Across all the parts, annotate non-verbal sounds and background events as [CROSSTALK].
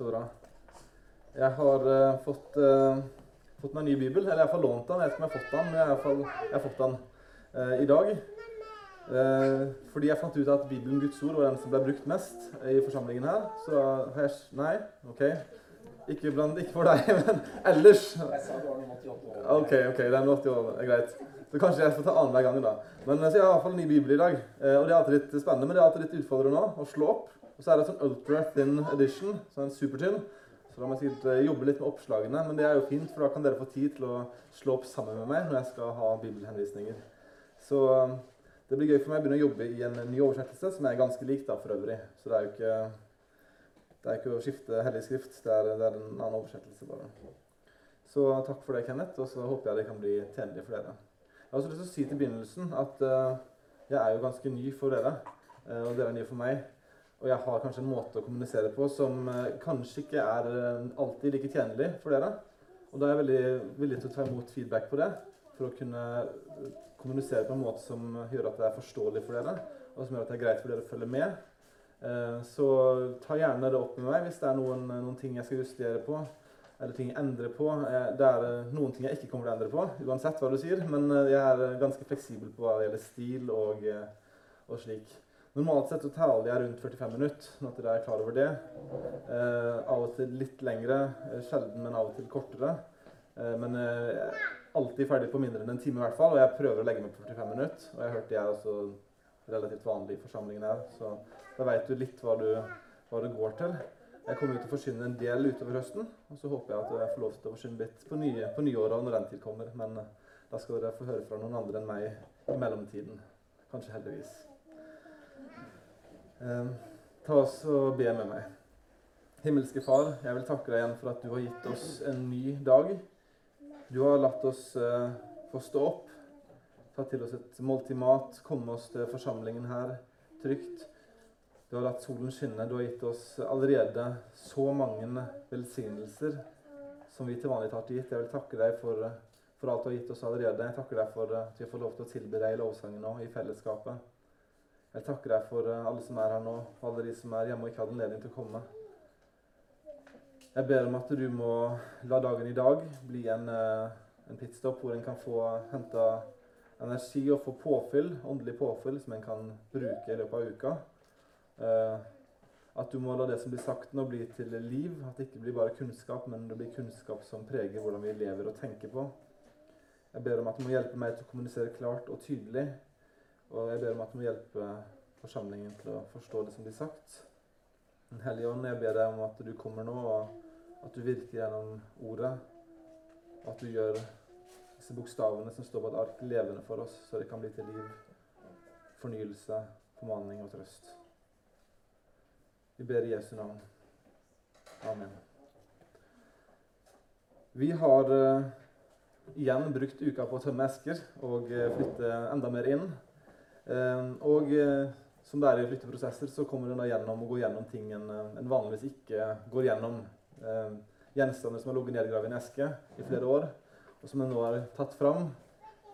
Så bra. Jeg har uh, fått, uh, fått meg ny bibel. Eller jeg har fått lånt den. Jeg vet ikke om jeg har fått den, men jeg har, i fall, jeg har fått den uh, i dag. Fordi jeg fant ut at Bibelen, Guds ord, var den som ble brukt mest i forsamlingen her. Så jeg Nei, OK. Ikke, blant, ikke for deg, [LAUGHS] men ellers. Jeg sa det var noen 88 år. OK, ok, den 80 år er greit. Så kanskje jeg får ta annenhver gang da. Men så jeg har i hvert fall en ny bibel i dag. Og det er alltid litt spennende, men det er alltid litt utfordrende nå, å slå opp. Og så er det sånn ultra thin edition, så en supertynn. Så da må jeg sikkert eh, jobbe litt med oppslagene, men det er jo fint, for da kan dere få tid til å slå opp sammen med meg når jeg skal ha bibelhenvisninger. Så eh, det blir gøy for meg å begynne å jobbe i en ny oversettelse, som er ganske lik da for øvrig. Så det er jo ikke, det er ikke å skifte hellig skrift, det er, det er en annen oversettelse bare. Så takk for det, Kenneth, og så håper jeg det kan bli tjenlig for dere. Jeg har også lyst til å si til begynnelsen at uh, jeg er jo ganske ny for dere, uh, og dere er nye for meg. Og jeg har kanskje en måte å kommunisere på som eh, kanskje ikke er eh, alltid like tjenlig for dere. Og da er jeg veldig villig til å ta imot feedback på det, for å kunne eh, kommunisere på en måte som gjør at det er forståelig for dere, og som gjør at det er greit for dere å følge med. Så ta gjerne det opp med meg hvis det er noen, noen ting jeg skal justere på, eller ting jeg endrer på. Det er noen ting jeg ikke kommer til å endre på, uansett hva du sier, men jeg er ganske fleksibel på hva det gjelder stil og, og slik. Normalt sett så taler jeg rundt 45 minutter, sånn at dere er klar over det. Eh, av og til litt lengre, eh, sjelden, men av og til kortere. Eh, men eh, jeg er alltid ferdig på mindre enn en time i hvert fall, og jeg prøver å legge meg på 45 minutter. Og jeg hørte jeg er også relativt vanlig i forsamlingen her, så da vet du litt hva, du, hva det går til. Jeg kommer til å forsyne en del utover høsten, og så håper jeg at jeg får lov til å forsyne litt på, nye, på nyåret når den tid kommer. Men eh, da skal dere få høre fra noen andre enn meg i mellomtiden. Kanskje heldigvis. Eh, ta oss og be med meg. Himmelske Far, jeg vil takke deg igjen for at du har gitt oss en ny dag. Du har latt oss eh, få stå opp, tatt til oss et måltid mat, komme oss til forsamlingen her trygt. Du har latt solen skinne. Du har gitt oss allerede så mange velsignelser som vi til vanlig tar til gitt. Jeg vil takke deg for, for alt du har gitt oss allerede. Jeg takker deg for at vi får lov til å tilby deg lovsangen nå, i fellesskapet. Jeg takker deg for eh, alle som er her nå, og alle de som er hjemme og ikke hadde anledning til å komme. Jeg ber om at du må la dagen i dag bli en, eh, en pitstop hvor en kan få henta energi og få påfyll, åndelig påfyll som en kan bruke i løpet av uka. Eh, at du må la det som blir sagt nå, bli til liv. At det ikke blir bare kunnskap, men det blir kunnskap som preger hvordan vi lever og tenker på. Jeg ber om at du må hjelpe meg til å kommunisere klart og tydelig. Og jeg ber om at du må hjelpe forsamlingen til å forstå det som blir sagt. Hellige ånd, jeg ber deg om at du kommer nå, og at du virker gjennom ordet. Og at du gjør disse bokstavene som står på et ark, levende for oss, så det kan bli til liv, fornyelse, formaning og trøst. Vi ber i Jesu navn. Amen. Vi har uh, igjen brukt uka på å tømme esker og uh, flytte enda mer inn. Eh, og eh, som det er i flytteprosesser, så kommer en da gjennom og går gjennom ting en, eh, en vanligvis ikke går gjennom. Eh, gjenstander som har ligget nedgravd i en eske i flere år, og som en nå har tatt fram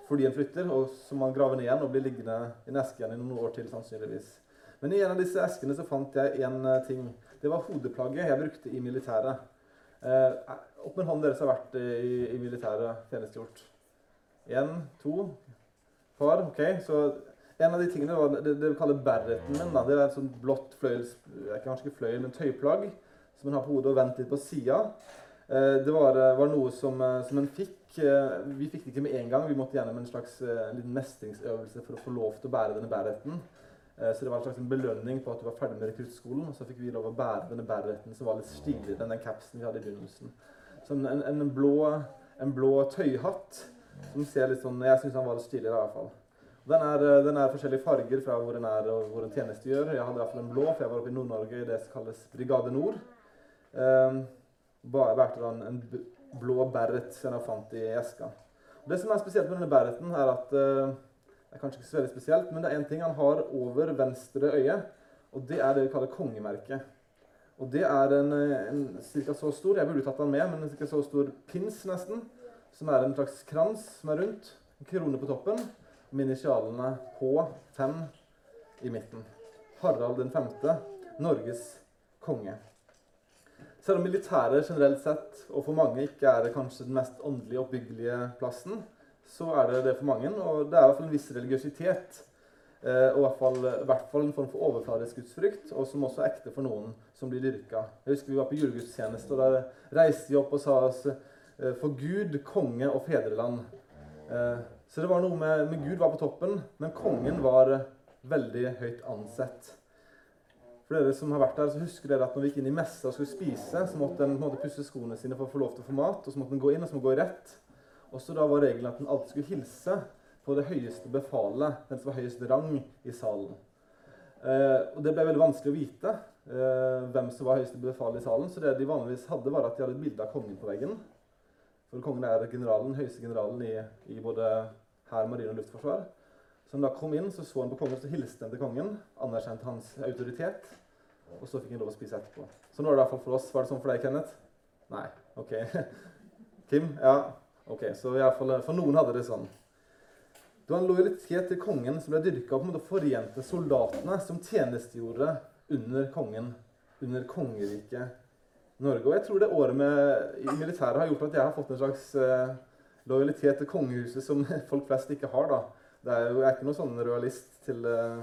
fordi en flytter, og som man graver ned igjen og blir liggende i en eske igjen i noen år til sannsynligvis. Men i en av disse eskene så fant jeg en eh, ting. Det var hodeplagget jeg brukte i militæret. Eh, opp med hånden deres har vært i, i militæret tjenestegjort. Én, to, par. Ok, så en av de tingene var det, det vi kaller berreten min. da. Det er et sånt blått fløyels... Kanskje fløyel, men tøyplagg som en har på hodet og vendt litt på sida. Eh, det var, eh, var noe som, eh, som en fikk. Vi fikk det ikke med en gang. Vi måtte gjennom en slags en liten mestringsøvelse for å få lov til å bære denne bærretten. Så det var en slags belønning på at du var ferdig med rekruttskolen. Så fikk vi lov å bære denne bærretten som var litt stiligere enn den capsen vi hadde i begynnelsen. Så en, en, blå, en blå tøyhatt som ser litt sånn Jeg syns han var litt stiligere, i hvert fall. Den er, eh, den er forskjellige farger fra hvor den er og hvor den tjenestegjør. Jeg hadde iallfall en blå, for jeg var oppe i Nord-Norge i det som kalles Brigade Nord. Um, bærte da en, blå beret som jeg fant i eska. Det som er spesielt med denne bereten, er at uh, Det er kanskje ikke så veldig spesielt, men det er én ting han har over venstre øye, og det er det vi kaller kongemerket. Og det er en, en ca. så stor Jeg burde tatt den med, men en cirka så stor pins, nesten. Som er en slags krans som er rundt. En krone på toppen. Med initialene H5 i midten. Harald 5., Norges konge. Selv om militæret generelt sett, og for mange, ikke er det kanskje den mest åndelige oppbyggelige plassen, så er det det for mange. Og det er i hvert fall en viss religiøsitet. Eh, og i hvert, fall, i hvert fall en form for overfladisk gudsfrykt, og som også er ekte for noen som blir dyrka. Jeg husker vi var på julegudstjeneste, og der reiste de opp og sa oss eh, for Gud, konge og fedreland. Eh, så det var noe med, med Gud var på toppen, men kongen var veldig høyt ansett. For dere som har vært der, så husker dere at når vi gikk inn i messa og skulle spise, så måtte en måte, pusse skoene sine for å få lov til å få mat, og så måtte en gå inn og så måtte en gå rett. Og så da var regelen at en alltid skulle hilse på det høyeste befalet, den som var høyest rang i salen. Eh, og Det ble veldig vanskelig å vite eh, hvem som var høyeste befal i salen, så det de vanligvis hadde, var at de hadde et bilde av kongen på veggen. For kongen er generalen, høyeste generalen i, i både hær, marine og luftforsvar. Så han da kom inn, så så han på kongen, så hilste han til kongen, anerkjente hans autoritet, og så fikk han lov å spise etterpå. Sånn var det i hvert fall for oss. Var det sånn for deg, Kenneth? Nei. OK. [LAUGHS] Kim? Ja. Ok, Så i hvert fall, for noen hadde det sånn. Det var en lojalitet til kongen som ble dyrka å forente soldatene som tjenestegjorde under kongen, under kongeriket Norge. Og jeg tror det året med, militæret har gjort at jeg har fått en slags uh, lojalitet til kongehuset som [LAUGHS] folk flest ikke har. da. Det er jo, jeg er ikke noen sånn rojalist til uh,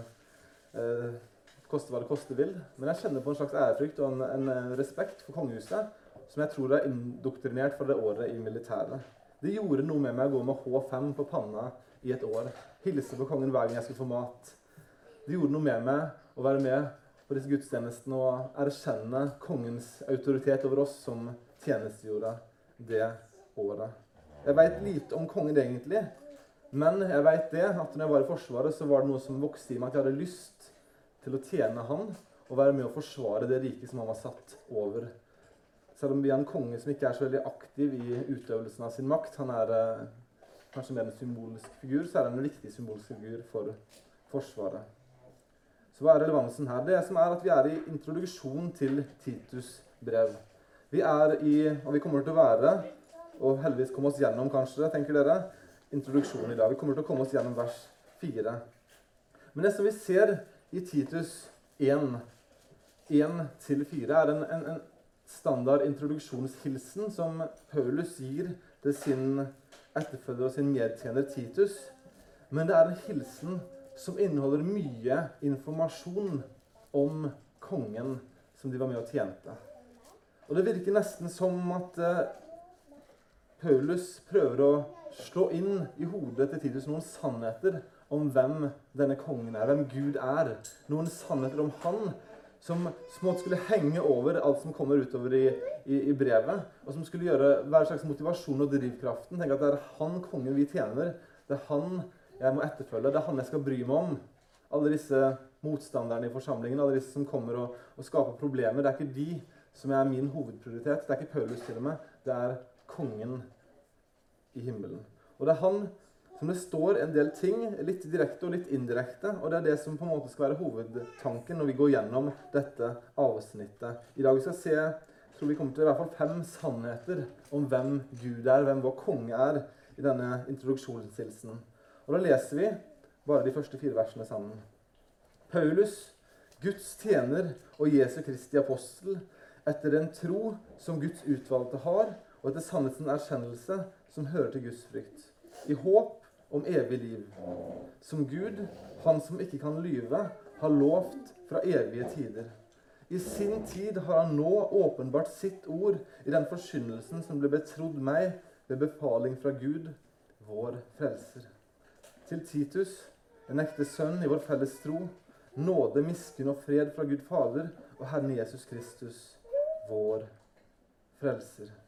uh, koste hva det koste vil. Men jeg kjenner på en slags ærefrykt og en, en, respekt for kongehuset som jeg tror er indoktrinert fra det året i militæret. Det gjorde noe med meg å gå med H5 på panna i et år. Hilse på kongen hver gang jeg skulle få mat. Det gjorde noe med meg å være med på disse gudstjenestene og erkjenne kongens autoritet over oss som tjenestegjorde det året. Jeg veit lite om kongen egentlig, men jeg vet det, at når jeg var i Forsvaret, så var det noe som vokste i meg at jeg hadde lyst til å tjene han og være med å forsvare det riket som han var satt over. Selv om vi er en konge som ikke er så veldig aktiv i utøvelsen av sin makt, han er eh, kanskje mer en symbolsk figur, så er han en viktig symbolsk figur for Forsvaret. Så hva er relevansen her? Det som er at Vi er i introduksjon til Titus brev. Vi er i, og vi kommer til å være, og heldigvis komme oss gjennom, kanskje, tenker dere, Introduksjonen i dag. Vi kommer til å komme oss gjennom vers 4. Men det som vi ser i Titus 1, 1-4, er en, en, en, standard introduksjonshilsen som Paulus gir til sin etterfølger og sin medtjener Titus. Men det er en hilsen som inneholder mye informasjon om kongen som de var med og tjente. Og Det virker nesten som at eh, Paulus prøver å slå inn i hodet til Titus noen sannheter om hvem denne kongen er, hvem Gud er. Noen sannheter om han som smått skulle henge over alt som kommer utover i, i, i brevet. Og som skulle gjøre hver slags motivasjon og drivkraften. Tenk at det er han kongen vi tjener. Det er han jeg må etterfølge. Det er han jeg skal bry meg om. Alle disse motstanderne i forsamlingen, alle disse som kommer og, og skaper problemer. Det er ikke de som er min hovedprioritet. Det er ikke Paulus til og med. Det er kongen i himmelen. Og det er han som det står en del ting, litt direkte og litt indirekte. Og det er det som på en måte skal være hovedtanken når vi går gjennom dette avsnittet. I dag skal vi se jeg tror vi kommer til i hvert fall fem sannheter om hvem Gud er, hvem vår konge er, i denne introduksjonshilsen. Og da leser vi bare de første fire versene sammen. Paulus, Guds tjener og Jesu Kristi apostel, etter den tro som Guds utvalgte har, og etter sannhetens erkjennelse som hører til Guds frykt. I håp om evig liv. Som Gud, Han som ikke kan lyve, har lovt fra evige tider. I sin tid har han nå åpenbart sitt ord i den forkynnelsen som ble betrodd meg ved befaling fra Gud, vår frelser. Til Titus, en ekte sønn i vår felles tro, nåde, miskunn og fred fra Gud Fader og Herren Jesus Kristus, vår frelser.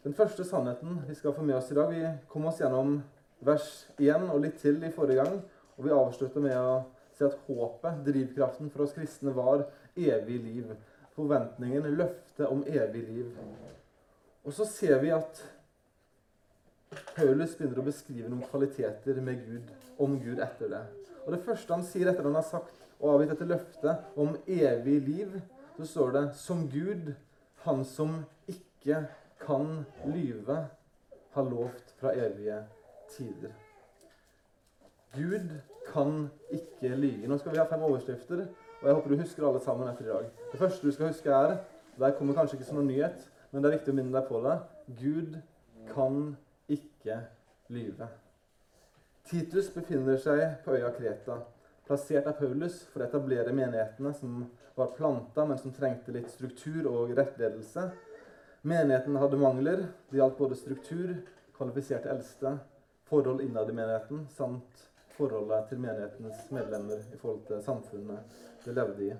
Den første sannheten vi skal få med oss i dag Vi kom oss gjennom vers 1 og litt til i forrige gang. Og vi avslutter med å si at håpet, drivkraften for oss kristne, var evig liv. Forventningen, løftet om evig liv. Og så ser vi at Paulus begynner å beskrive noen kvaliteter med Gud, om Gud etter det. Og Det første han sier etter han har sagt og avgitt dette løftet om evig liv, så står det som Gud, han som ikke kan lyve, har lovt fra evige tider. Gud kan ikke lyve. Nå skal vi ha fem overskrifter Og jeg håper du husker alle sammen etter i dag. Det første du skal huske, er Der kommer kanskje ikke som noen nyhet, men det er viktig å minne deg på det. Gud kan ikke lyve. Titus befinner seg på øya Kreta, plassert av Paulus for å etablere menighetene som var planta, men som trengte litt struktur og rettledelse. Menigheten hadde mangler. Det gjaldt både struktur, kvalifiserte eldste, forhold innad i menigheten samt forholdet til menighetens medlemmer i forhold til samfunnet de levde i.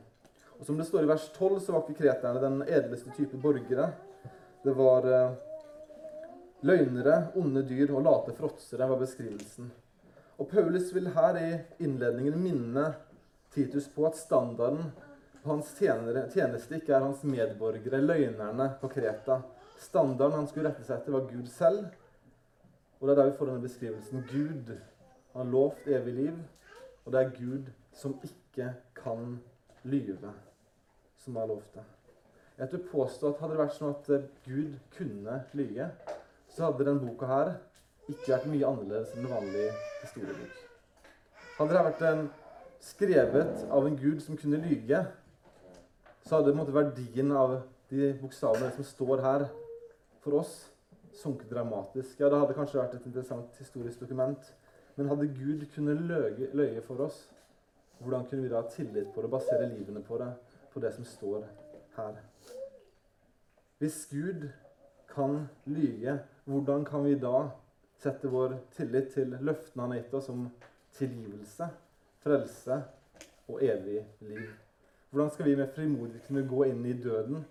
Og Som det står i vers 12, så var ikke kreterne den edleste type borgere. Det var eh, løgnere, onde dyr og late fråtsere, var beskrivelsen. Og Paulus vil her i innledningen minne Titus på at standarden hans tjenere, tjeneste ikke er hans medborgere, løgnerne på Kreta. Standarden han skulle rette seg etter, var Gud selv. Og det er der vi får denne beskrivelsen. Gud har lovt evig liv, og det er Gud som ikke kan lyve som har lovt det. Jeg vil påstå at Hadde det vært sånn at eh, Gud kunne lyge, så hadde denne boka her ikke vært mye annerledes enn en vanlig historiebok. Hadde det vært en, skrevet av en gud som kunne lyge, så hadde måte, verdien av de bokstavene som står her, for oss sunket dramatisk. Ja, Det hadde kanskje vært et interessant historisk dokument. Men hadde Gud kunnet løye, løye for oss, hvordan kunne vi da ha tillit på det, basere livene på det? på det som står her. Hvis Gud kan lyge, hvordan kan vi da sette vår tillit til løftene han har gitt oss om tilgivelse, frelse og evig liv? Hvordan skal vi med frimodighet kunne gå inn i døden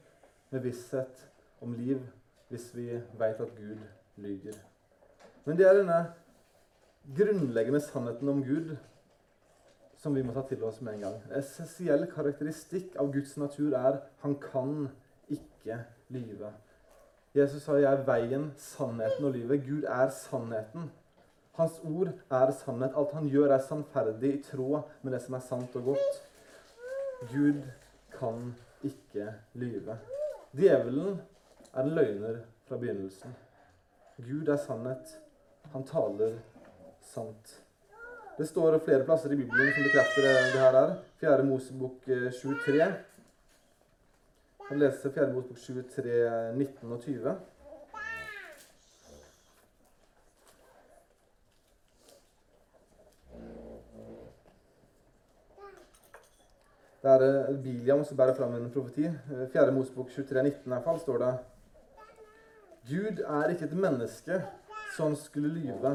med visshet om liv hvis vi vet at Gud lyger? Men det er denne grunnleggende sannheten om Gud som vi må ta til oss med en gang. En essensiell karakteristikk av Guds natur er han kan ikke lyve. Jesus sa 'Jeg er veien, sannheten og livet'. Gud er sannheten. Hans ord er sannhet. Alt han gjør, er sannferdig i tråd med det som er sant og godt. Gud kan ikke lyve. Djevelen er en løgner fra begynnelsen. Gud er sannhet. Han taler sant. Det står flere plasser i Bibelen som bekrefter det, det her. der. 4. Mosebok 23. Eh, leser kan lese 4. Mosebok 23, 19 og 20. Det er William Biliam som bærer fram en profeti. 4. Eh, Mosebok 23, 19 i hvert fall, står det Gud er ikke et menneske som skulle lyve,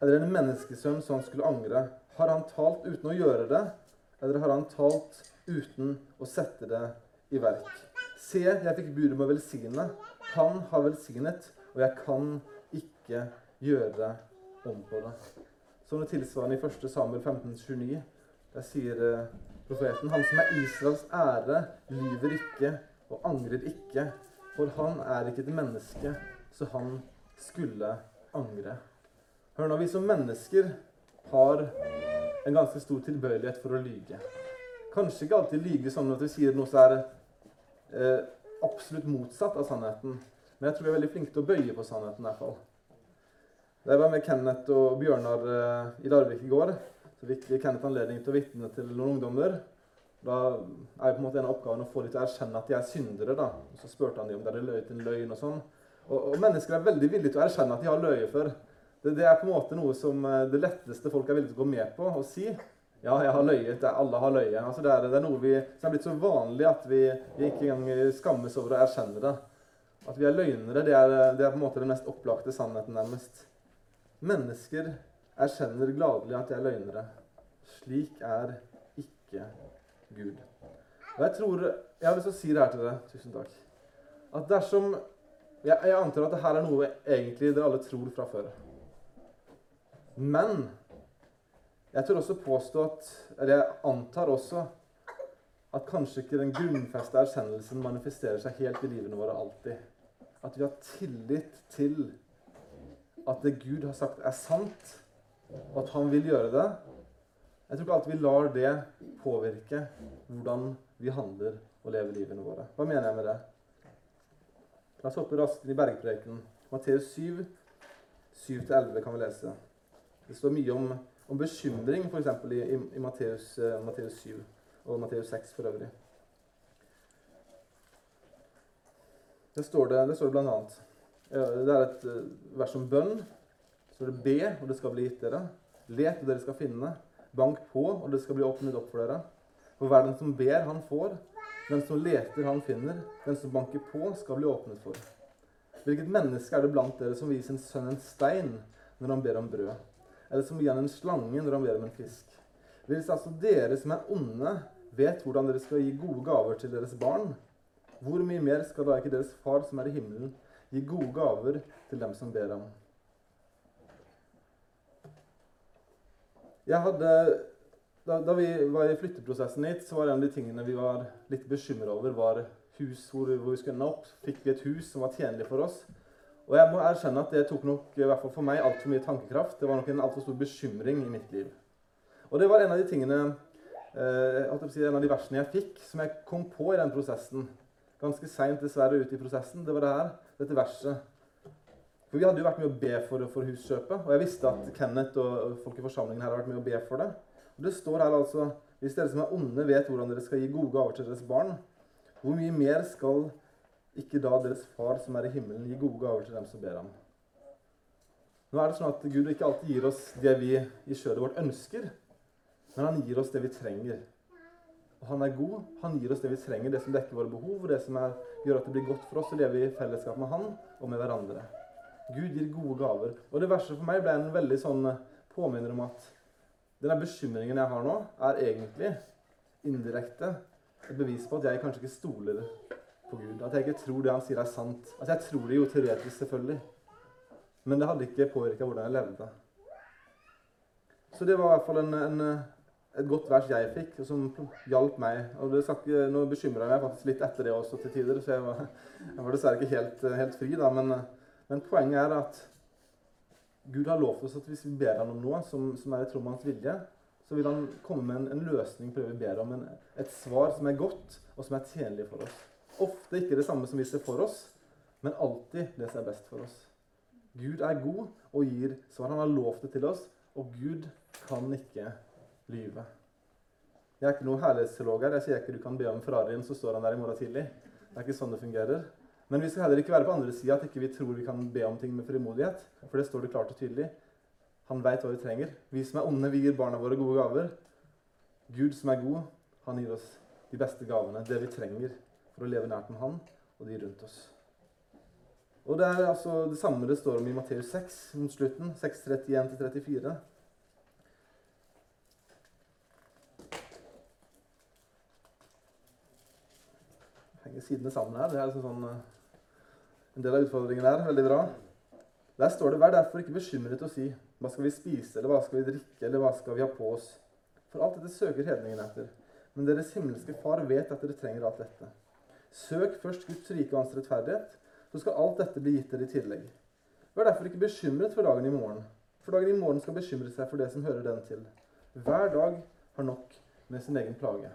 eller en menneskesønn som skulle angre? Har han talt uten å gjøre det, eller har han talt uten å sette det i verk? Se, jeg fikk budet med å velsigne. Han har velsignet, og jeg kan ikke gjøre om på det. Som det tilsvarende i 1. Samuel 15,29. Der sier eh, profeten Han som er Israels ære, lyver ikke og angrer ikke. For han er ikke et menneske, så han skulle angre. Hør nå, vi som mennesker har en ganske stor tilbøyelighet for å lyge. Kanskje ikke alltid lyge sånn at vi sier noe som er eh, absolutt motsatt av sannheten. Men jeg tror vi er veldig flinke til å bøye på sannheten. i hvert fall. Da jeg var med Kenneth og Bjørnar eh, i Larvik i går, så fikk Kenneth anledning til å vitne til noen ungdommer. Da er på en måte en av oppgavene å få dem til å erkjenne at de er syndere. da. Og Så spurte han dem om de hadde løyet en løgn og sånn. Og, og, mennesker er veldig villige til å erkjenne at de har løyet før. Det, det, er på en måte noe som eh, det letteste folk er villige til å gå med på og si. Ja, jeg har løyet. Alle har løyet. Altså det, er, det, er, noe vi, som er blitt så vanlig at vi, vi ikke engang skammes over å erkjenne det. At vi er løgnere, det er, det er på en måte den mest opplagte sannheten, nærmest. Mennesker erkjenner gladelig at de er løgnere. Slik er ikke Gud. Og jeg tror, jeg har lyst til å si det her til dere. Tusen takk. At dersom jeg, jeg antar at dette er noe egentlig dere alle tror fra før. Men jeg tør også påstå at Eller jeg antar også at kanskje ikke den grunnfeste erkjennelsen manifesterer seg helt i livene våre alltid. At vi har tillit til at det Gud har sagt, er sant, at han vil gjøre det. Jeg tror ikke alltid vi lar det påvirke hvordan vi handler og lever livene våre. Hva mener jeg med det? La oss hoppe raskt inn i bergprekenen. Matteus 7, 7-11 kan vi lese. Det står mye om, om bekymring f.eks. i, i, i Matteus, uh, 7. og Matteus 6 for øvrig. Det står det, det står det blant annet. Det er et eh, vers om bønn. Så står det be, og det skal bli gitt dere. Let, og dere skal finne. Bank på, og det skal bli åpnet opp for dere. For hver den som ber, han får. Den som leter, han finner. Den som banker på, skal bli åpnet for. Hvilket menneske er det blant dere som viser en sønn en stein når han ber om brød? Eller som gir han en slange når han ber om en fisk? Hvis altså dere som er onde, vet hvordan dere skal gi gode gaver til deres barn, hvor mye mer skal da ikke deres far som er i himmelen, gi gode gaver til dem som ber ham? Jeg hadde, da, da, vi var i flytteprosessen hit, så var en av de tingene vi var litt bekymra over, var hus hvor, hvor, vi skulle ende opp. Fikk vi et hus som var tjenlig for oss? Og jeg må erkjenne at det tok nok i hvert fall for meg altfor mye tankekraft. Det var nok en altfor stor bekymring i mitt liv. Og det var en av de tingene, eh, en av de versene jeg fikk, som jeg kom på i den prosessen. Ganske seint dessverre ut i prosessen. Det var det her, dette verset. For Vi hadde jo vært med å be for, for huskjøpet, og jeg visste at Kenneth og folk i forsamlingen her har vært med å be for det. Og Det står her altså Hvis dere som er onde, vet hvordan dere skal gi gode gaver til deres barn, hvor mye mer skal ikke da deres far som er i himmelen, gi gode gaver til dem som ber ham? Nå er det sånn at Gud ikke alltid gir oss det vi i kjødet vårt ønsker, men han gir oss det vi trenger. Og han er god. Han gir oss det vi trenger, det som dekker våre behov, og det som er, gjør at det blir godt for oss å leve i fellesskap med han og med hverandre. Gud gir gode gaver. Og det verste for meg ble en veldig sånn eh, påminner om at denne bekymringen jeg har nå, er egentlig indirekte et bevis på at jeg kanskje ikke stoler på Gud. At jeg ikke tror det han sier, er sant. Altså, Jeg tror det jo teoretisk, selvfølgelig. Men det hadde ikke påvirka hvordan jeg levde. Så det var i hvert fall en, en, et godt vers jeg fikk, som hjalp meg. Og ikke, Nå bekymra jeg meg faktisk litt etter det også til tider, så jeg var, [LAUGHS] jeg var dessverre ikke helt, helt fri. da, men men poenget er at Gud har lovt oss at hvis vi ber ham om noe som, som er i tråd med hans vilje, så vil han komme med en, en, løsning på det vi ber om. En, et svar som er godt, og som er tjenlig for oss. Ofte ikke det samme som vi ser for oss, men alltid det som er best for oss. Gud er god og gir svar. Han har lovt det til oss, og Gud kan ikke lyve. Jeg er ikke noen herlighetsteolog her. Jeg sier ikke du kan be om Ferrarien, så står han der i morgen tidlig. Det er ikke sånn det fungerer. Men vi skal heller ikke være på andre sida at ikke vi tror vi kan be om ting med frimodighet. For det står det klart og tydelig. Han veit hva vi trenger. Vi som er onde, vi gir barna våre gode gaver. Gud som er god, han gir oss de beste gavene, det vi trenger for å leve nært med Han og de rundt oss. Og Det er altså det samme det står om i Matteus 6 mot slutten. 6.31-34. Henger sidene sammen her. Det er liksom sånn eh, en del av utfordringen der. Veldig bra. Der står det 'Vær derfor ikke bekymret og si' hva skal vi spise, eller hva skal vi drikke, eller hva skal vi ha på oss? For alt dette søker hedningene etter. Men deres himmelske Far vet at dere trenger alt dette. Søk først Guds rike og hans rettferdighet, så skal alt dette bli gitt dere i tillegg. Vær derfor ikke bekymret for dagen i morgen, for dagen i morgen skal bekymre seg for det som hører den til. Hver dag har nok med sin egen plage.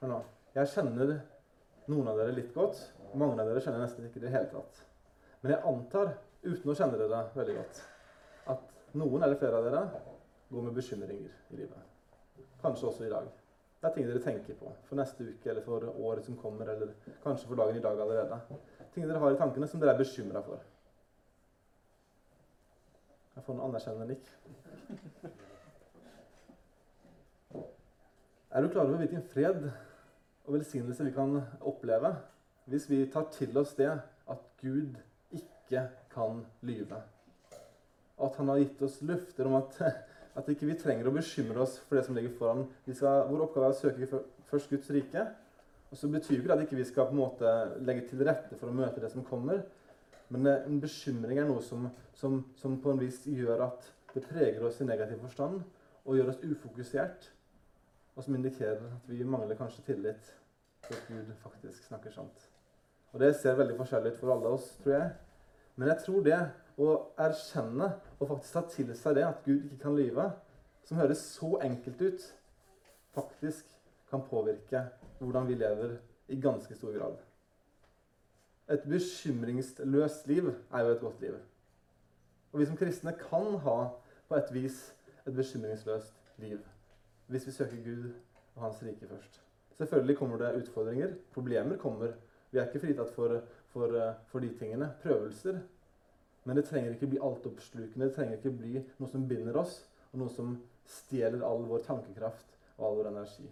Hør nå. Jeg kjenner noen av dere litt godt, mange av dere kjenner nesten ikke i det hele tatt. Men jeg antar, uten å kjenne dere veldig godt, at noen eller flere av dere går med bekymringer i livet. Kanskje også i dag. Det er ting dere tenker på for neste uke eller for året som kommer, eller kanskje for dagen i dag allerede. Ting dere har i tankene som dere er bekymra for. Jeg får noen anerkjennende nikk. Er du klar over hvilken fred og velsignelse vi kan oppleve hvis vi tar til oss det at Gud ikke kan lyve. At han har gitt oss løfter om at, [LAUGHS] at ikke vi trenger å bekymre oss for det som ligger foran. Skal, vår oppgave er å søke først Guds rike. Og så betyr ikke det at ikke vi skal på en måte legge til rette for å møte det som kommer. Men en bekymring er noe som, som, som på en vis gjør at det preger oss i negativ forstand og gjør oss ufokusert, og som indikerer at vi mangler kanskje tillit til at Gud faktisk snakker sant. Og Det ser veldig forskjellig ut for alle oss, tror jeg. Men jeg tror det å erkjenne og faktisk ta til seg det at Gud ikke kan lyve, som høres så enkelt ut, faktisk kan påvirke hvordan vi lever i ganske stor grad. Et bekymringsløst liv er jo et godt liv. Og vi som kristne kan ha på et vis et bekymringsløst liv hvis vi søker Gud og hans rike først. Selvfølgelig kommer det utfordringer. Problemer kommer. Vi er ikke fritatt for, for, eh, for de tingene. Prøvelser. Men det trenger ikke bli altoppslukende. Det trenger ikke bli noe som binder oss, og noe som stjeler all vår tankekraft og all vår energi.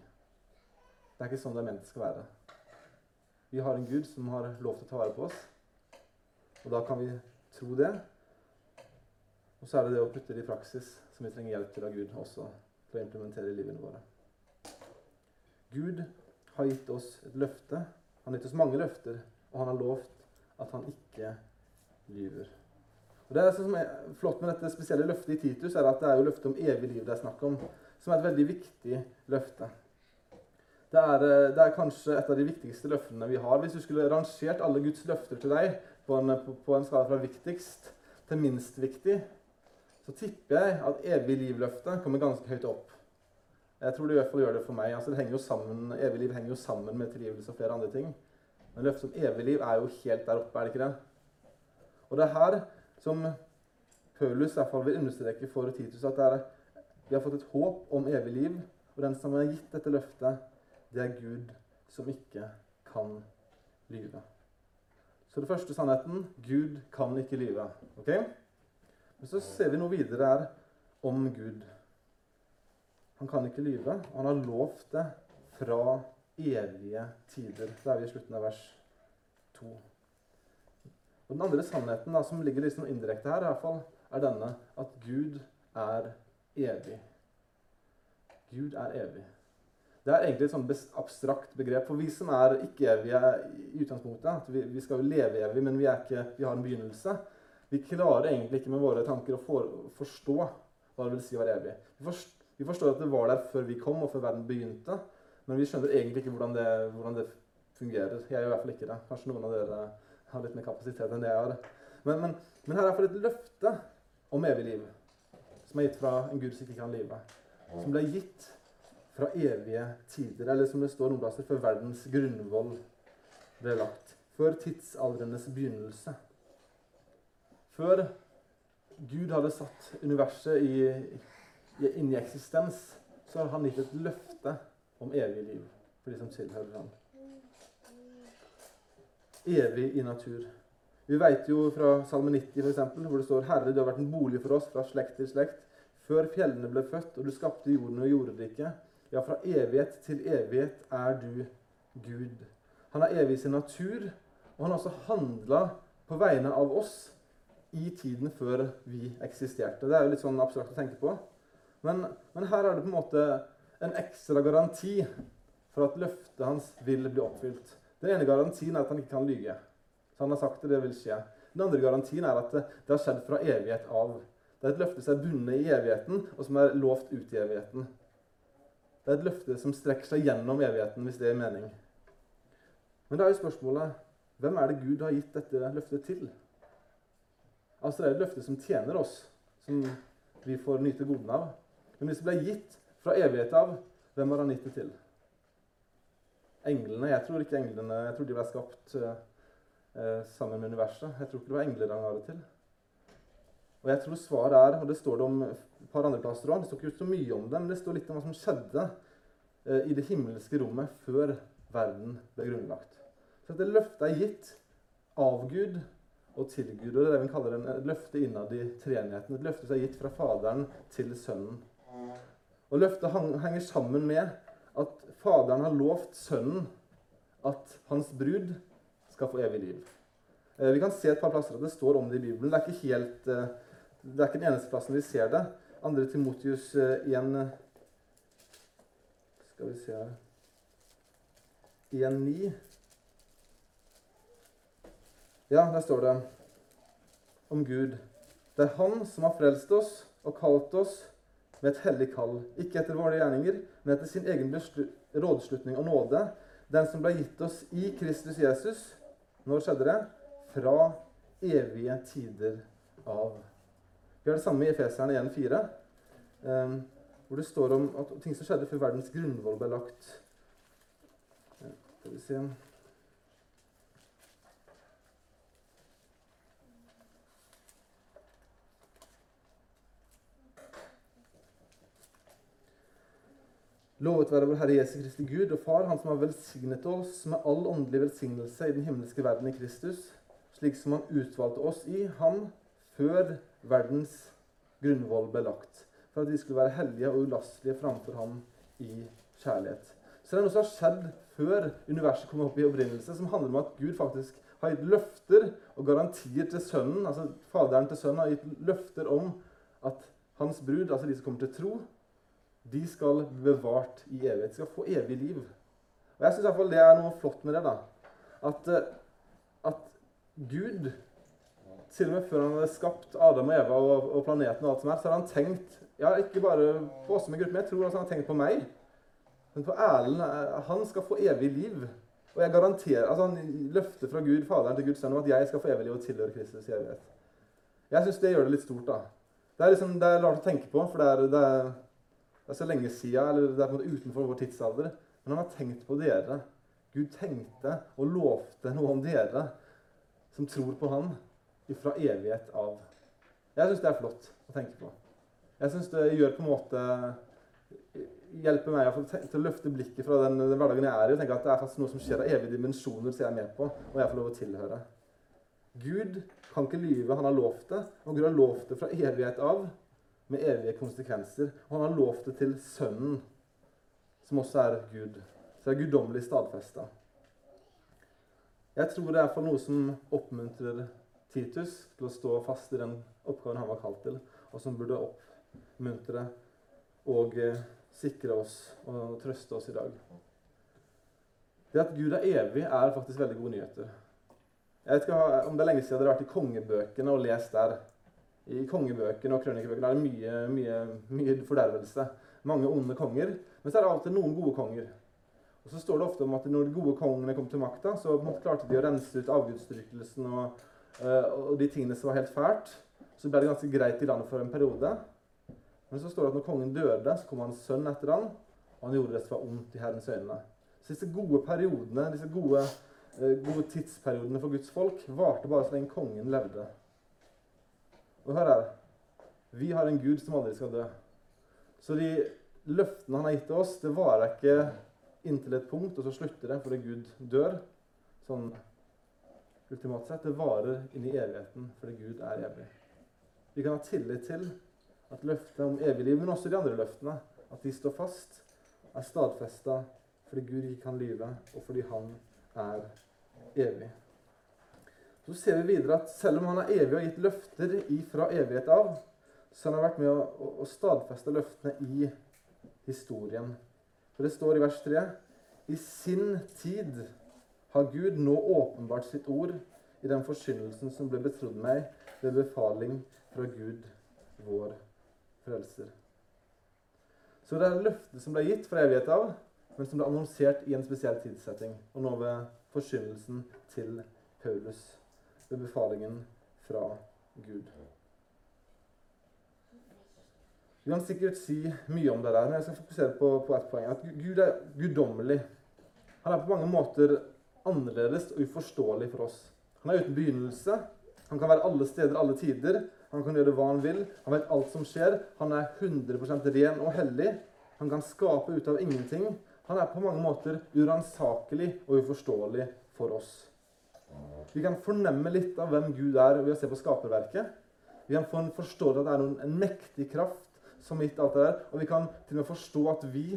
Det er ikke sånn det er ment det skal være. Vi har en Gud som har lov til å ta vare på oss. Og da kan vi tro det. Og så er det det å putte det i praksis som vi trenger hjelp til av Gud også for å implementere i livene våre. Gud har gitt oss et løfte. Han oss mange løfter, og han har lovt at han ikke lyver. Og Det som er flott med dette spesielle løftet i Titus, er at det er jo løftet om evig liv det er snakk om, som er et veldig viktig løfte. Det er, eh, det er, kanskje et av de viktigste løftene vi har. Hvis du skulle rangert alle Guds løfter til deg på en, på en skala fra viktigst til minst viktig, så tipper jeg at evig liv-løftet kommer ganske høyt opp. Jeg tror det i hvert fall gjør det for meg. Altså, det henger jo sammen, Evig liv henger jo sammen med tilgivelse og flere andre ting. Men løftet om evig liv er jo helt der oppe, er det ikke det? Og det er her som Paulus i hvert fall vil understreke for Titus at er, vi har fått et håp om evig liv. Og den som har gitt dette løftet, det er Gud som ikke kan lyve. Så det første sannheten Gud kan ikke lyve. ok? Men så ser vi noe videre her om Gud. Han kan ikke lyve. Han har lovt det fra evige tider. Det er vi i slutten av vers 2. Og Den andre sannheten da, som ligger liksom indirekte her, i hvert fall, er denne at Gud er evig. Gud er evig. Det er egentlig et sånn abstrakt begrep. For vi som er ikke-evige i utgangspunktet vi, vi, skal jo leve evig, men vi, ikke, vi, har en begynnelse. Vi klarer egentlig ikke med våre tanker å for, forstå hva det vil si å være evig. Vi forstår vi forstår at det var der før vi kom, og før verden begynte. Men vi skjønner egentlig ikke hvordan det, hvordan det fungerer. Jeg gjør i hvert fall ikke det. Kanskje noen av dere har litt mer kapasitet enn det jeg har. Men, men, men her er iallfall et løfte om evig liv, som er gitt fra en Gud som ikke kan live. Som ble gitt fra evige tider, eller som det står noen plasser, før verdens grunnvoll ble lagt. Før tidsaldrenes begynnelse. Før Gud hadde satt universet i inn i eksistens, så har han gitt et løfte om evig liv for de som tilhører ham. Evig i natur. Vi vet jo fra Salme 90, for eksempel, hvor det står Herre, du har vært en bolig for oss fra slekt til slekt. Før fjellene ble født, og du skapte jorden og jordriket. Ja, fra evighet til evighet er du Gud. Han er evig i sin natur, og han har også handla på vegne av oss i tiden før vi eksisterte. Det er jo litt sånn abstrakt å tenke på. Men, men, her er det på en måte en ekstra garanti for at løftet hans vil bli oppfylt. Den ene garantien er at han ikke kan lyge. Så han har sagt det, det vil skje. Den andre garantien er at det, det har skjedd fra evighet av. Det er et løfte som er bundet i evigheten, og som er lovt ut i evigheten. Det er et løfte som strekker seg gjennom evigheten, hvis det er mening. Men da er jo spørsmålet hvem er det Gud har gitt dette løftet til? Altså Det er et løfte som tjener oss, som vi får nyte godene av. Men hvis det ble gitt fra evighet av, hvem har han gitt det til? Englene? Jeg tror ikke englene jeg tror de ble skapt eh, sammen med universet. Jeg tror ikke det var engler han ga det til. Og jeg tror svaret er, og det står det om et par andre plasser òg Det står ikke så mye om det, men det står litt om hva som skjedde eh, i det himmelske rommet før verden ble grunnlagt. Så dette løftet er gitt av Gud og til Gud. Og det er det vi kaller en, løfte innad i treenigheten. Et løfte som er gitt fra Faderen til Sønnen. Og løftet henger sammen med at Faderen har lovt Sønnen at hans brud skal få evig liv. Eh, vi kan se et par plasser at det står om det i Bibelen. Det er ikke, helt, eh, det er ikke den eneste plassen vi ser det. Andre Timotius 1 eh, Skal vi se her 1.9. Ja, der står det om Gud. Det er Han som har frelst oss og kalt oss med et hellig kall, ikke etter våre gjerninger, men etter sin egen rådslutning og nåde, den som ble gitt oss i Kristus Jesus. Når skjedde det? Fra evige tider av. Vi har det samme i Efeseren 1,4, um, hvor det står om at ting som skjedde før verdens grunnvoll ble lagt. Skal vi se Lovet være vår Herre Jesu Kristi Gud og Far, Han som har velsignet oss med all åndelig velsignelse i den himmelske verden i Kristus, slik som Han utvalgte oss i Han før verdens grunnvoll ble lagt, for at vi skulle være hellige og ulastelige framfor Ham i kjærlighet. Så det er noe som har skjedd før universet kom opp i opprinnelse, som handler om at Gud faktisk har gitt løfter og garantier til sønnen, altså Faderen til sønnen har gitt løfter om at hans brud, altså de som kommer til tro, de skal bevart i evighet. De skal få evig liv. Og Jeg syns det er noe flott med det. da. At, eh, at, Gud, til og med før han hadde skapt Adam og Eva og, og planeten, og alt som er, så hadde han tenkt ja, ikke bare på oss som en gruppe, men jeg tror han har tenkt på meg. Men på Erlend eh, Han skal få evig liv. Og jeg garanterer, altså Han løfter fra Gud, Faderen til Guds sønn om at jeg skal få evig liv og tilhøre Kristus i evighet. Jeg syns det gjør det litt stort. da. Det er liksom, det er rart å tenke på, for det er, det er det er så lenge siden, eller det er på en måte utenfor vår tidsalder. Men han har tenkt på dere. Gud tenkte og lovte noe om dere som tror på Han fra evighet av. Jeg syns det er flott å tenke på. Jeg syns det gjør på en måte hjelper meg til å løfte blikket fra den, den, hverdagen jeg er i, og tenke at det er faktisk noe som skjer av evige dimensjoner som jeg er med på, og jeg får lov å tilhøre. Gud kan ikke lyve. Han har lovt det, og Gud har lovt det fra evighet av med evige konsekvenser. Og han har lovt det til Sønnen, som også er Gud. Så det er guddommelig stadfesta. Jeg tror det er for noe som oppmuntrer Titus til å stå fast i den oppgaven han var kalt til, og som burde oppmuntre og eh, sikre oss og trøste oss i dag. Det at Gud er evig, er faktisk veldig gode nyheter. Jeg vet ikke om det er lenge siden dere har vært i kongebøkene og lest der. I kongebøkene og krønikebøkene er det mye, mye, mye fordervelse. Mange onde konger. Men så er det alltid noen gode konger. Og så står det ofte om at når de gode kongene kom til makta, så klarte de å rense ut avgudsdyrkelsen og, uh, og, de tingene som var helt fælt. Så ble det ganske greit i landet for en periode. Men så står det at når kongen døde, så kom hans sønn etter han, og han gjorde det som var ondt i Herrens øyne. Så disse gode periodene, disse gode, uh, gode tidsperiodene for Guds folk varte bare så lenge kongen levde. Og hør her. Vi har en Gud som aldri skal dø. Så de løftene han har gitt til oss, det varer ikke inntil et punkt, og så slutter det fordi Gud dør. Sånn ultimat sett. Det varer inn i evigheten fordi Gud er evig. Vi kan ha tillit til at løftet om evig liv, men også de andre løftene, at de står fast, er stadfesta fordi Gud ikke kan lyve, og fordi Han er evig. Så ser vi videre at selv om han er evig og gitt løfter fra evighet av, så han har vært med å, å, stadfeste løftene i historien. For det står i vers 3.: I sin tid har Gud nå åpenbart sitt ord i den forkynnelsen som ble betrodd meg ved befaling fra Gud, vår frelser. Så det er løftet som ble gitt fra evighet av, men som ble annonsert i en spesiell tidssetting, og nå ved forkynnelsen til Paulus ved befalingen fra Gud. Vi kan sikkert si mye om det der, men jeg skal fokusere på, på ett poeng. At Gud er guddommelig. Han er på mange måter annerledes og uforståelig for oss. Han er uten begynnelse. Han kan være alle steder, alle tider. Han kan gjøre hva han vil. Han vet alt som skjer. Han er 100% ren og hellig. Han kan skape ut av ingenting. Han er på mange måter uransakelig og uforståelig for oss. Vi kan fornemme litt av hvem Gud er ved å se på skaperverket. Vi kan forstå at det er en mektig kraft som gitt alt det der. Og vi kan til og med forstå at vi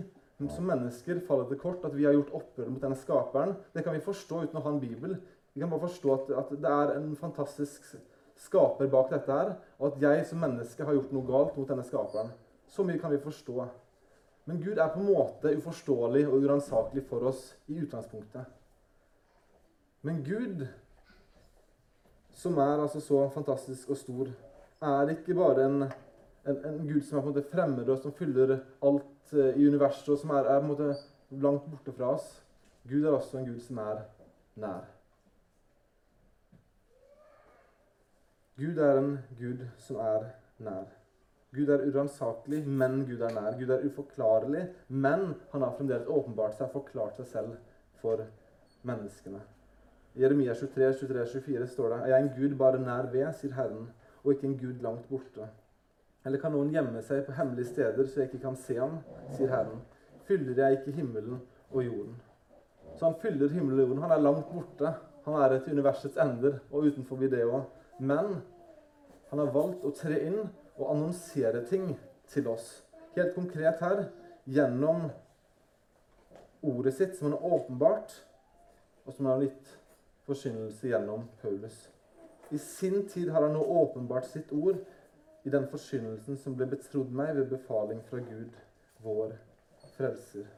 som mennesker faller til kort, at vi har gjort opprør mot denne skaperen. Det kan vi forstå uten å ha en bibel. Vi kan bare forstå at, at det er en fantastisk skaper bak dette her, og at jeg som menneske har gjort noe galt mot denne skaperen. Så mye kan vi forstå. Men Gud er på en måte uforståelig og uransakelig for oss i utgangspunktet. Men Gud, som er altså så fantastisk og stor, er ikke bare en, en, en Gud som er på en måte fremmed og som fyller alt uh, i universet, og som er, er, på en måte langt borte fra oss. Gud er også en Gud som er nær. Gud er en Gud som er nær. Gud er uransakelig, men Gud er nær. Gud er uforklarlig, men han har fremdeles åpenbart seg forklart seg selv for menneskene. Jeremia 23, 23, 24 står det Er jeg en gud bare nær ved, sier Herren, og ikke en gud langt borte. Eller kan noen gjemme seg på hemmelige steder så jeg ikke kan se ham, sier Herren. fyller jeg ikke himmelen og jorden. Så han fyller himmelen og jorden. Han er langt borte. Han er til universets ender og utenfor det òg. Men han har valgt å tre inn og annonsere ting til oss. Helt konkret her gjennom ordet sitt, som han har åpenbart, og som han har gitt forkynnelse gjennom Paulus. I sin tid har han nå åpenbart sitt ord i den forkynnelsen som ble betrodd meg ved befaling fra Gud, vår frelser.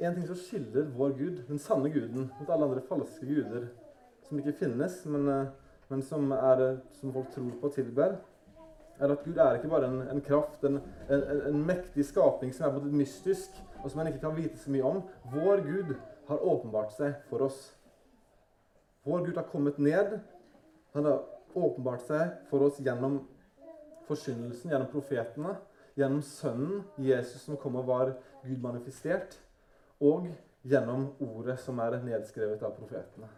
En ting som skiller vår Gud, den sanne guden, mot alle andre falske guder som ikke finnes, men, eh, men som, er, som, folk tror på og tilber, er at Gud er ikke bare en, en kraft, en, en, en, mektig skapning som er både mystisk, og som en ikke kan vite så mye om. Vår Gud har åpenbart seg for oss. Vår Gud har kommet ned. Han har åpenbart seg for oss gjennom forkynnelsen, gjennom profetene, gjennom Sønnen, Jesus, som kom og var Gud manifestert, og gjennom ordet som er nedskrevet av profetene.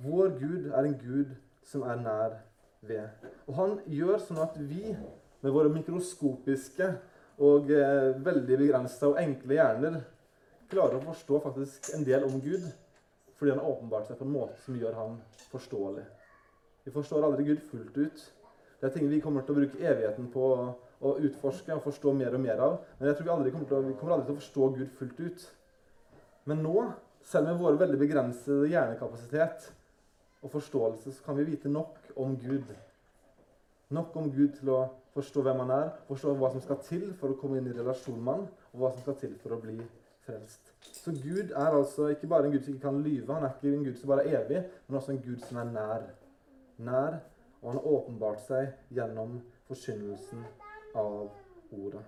Vår Gud er en Gud som er nær ved. Og han gjør sånn at vi, med våre mikroskopiske og eh, veldig begrensa og enkle hjerner, klarer å forstå faktisk en del om Gud fordi han har åpenbart seg på en måte som gjør han forståelig. Vi forstår aldri Gud fullt ut. Det er ting vi kommer til å bruke evigheten på å utforske og forstå mer og mer av. Men jeg tror vi, aldri kommer, til å, vi kommer aldri til å forstå Gud fullt ut. Men nå, selv med vår veldig begrensede hjernekapasitet og forståelse, så kan vi vite nok om Gud. Nok om Gud til å forstå hvem han er, forstå hva som skal til for å komme inn i relasjon med han, og hva som skal til for å bli frelst. Så Gud er altså ikke bare en Gud som ikke kan lyve, han er ikke en Gud som bare er evig, men også en Gud som er nær. Nær, og han har åpenbart seg gjennom forkynnelsen av ordet.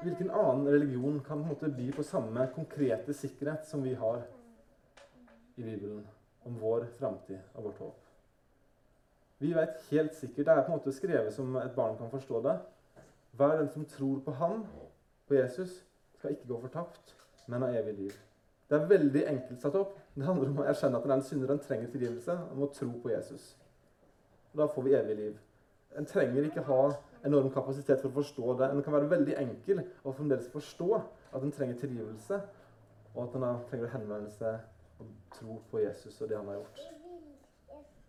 Hvilken annen religion kan på en måte by på samme konkrete sikkerhet som vi har i Bibelen om vår framtid og vårt håp? Vi vet helt sikkert, Det er på en måte skrevet som et barn kan forstå det. Hver den som tror på ham, på Jesus, skal ikke gå fortapt, men ha evig liv. Det er veldig enkelt satt opp. Det handler om å erkjenne at den synderen trenger tilgivelse og må tro på Jesus. Og Da får vi evig liv. En trenger ikke ha enorm kapasitet for å forstå det. En kan være veldig enkel og fremdeles forstå at en trenger tilgivelse, og at en trenger å henvende seg og tro på Jesus og det han har gjort.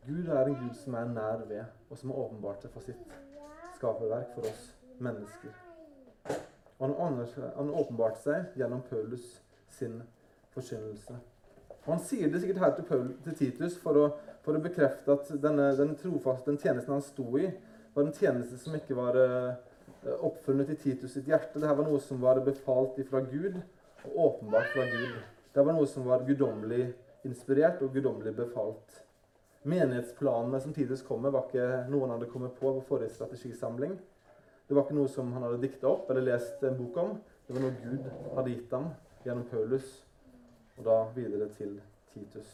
Gud er en Gud som er nær ved, og som har åpenbart det for sitt skaperverk for oss mennesker. Og han, han åpenbarte seg gjennom Paulus sin forkynnelse. Og Han sier det sikkert her til, Paul, til Titus for å, for å, bekrefte at denne, den trofaste, den tjenesten han sto i, var en tjeneste som ikke var uh, oppfunnet i Titus sitt hjerte. Dette var noe som var befalt fra Gud, og åpenbart fra Gud. Det var noe som var guddommelig inspirert og guddommelig befalt. Menighetsplanene som Titus kom med, var ikke noe han hadde kommet på på forrige strategisamling. Det var ikke noe som han hadde dikta opp eller lest en bok om. Det var noe Gud hadde gitt ham gjennom Paulus, og da videre til Titus.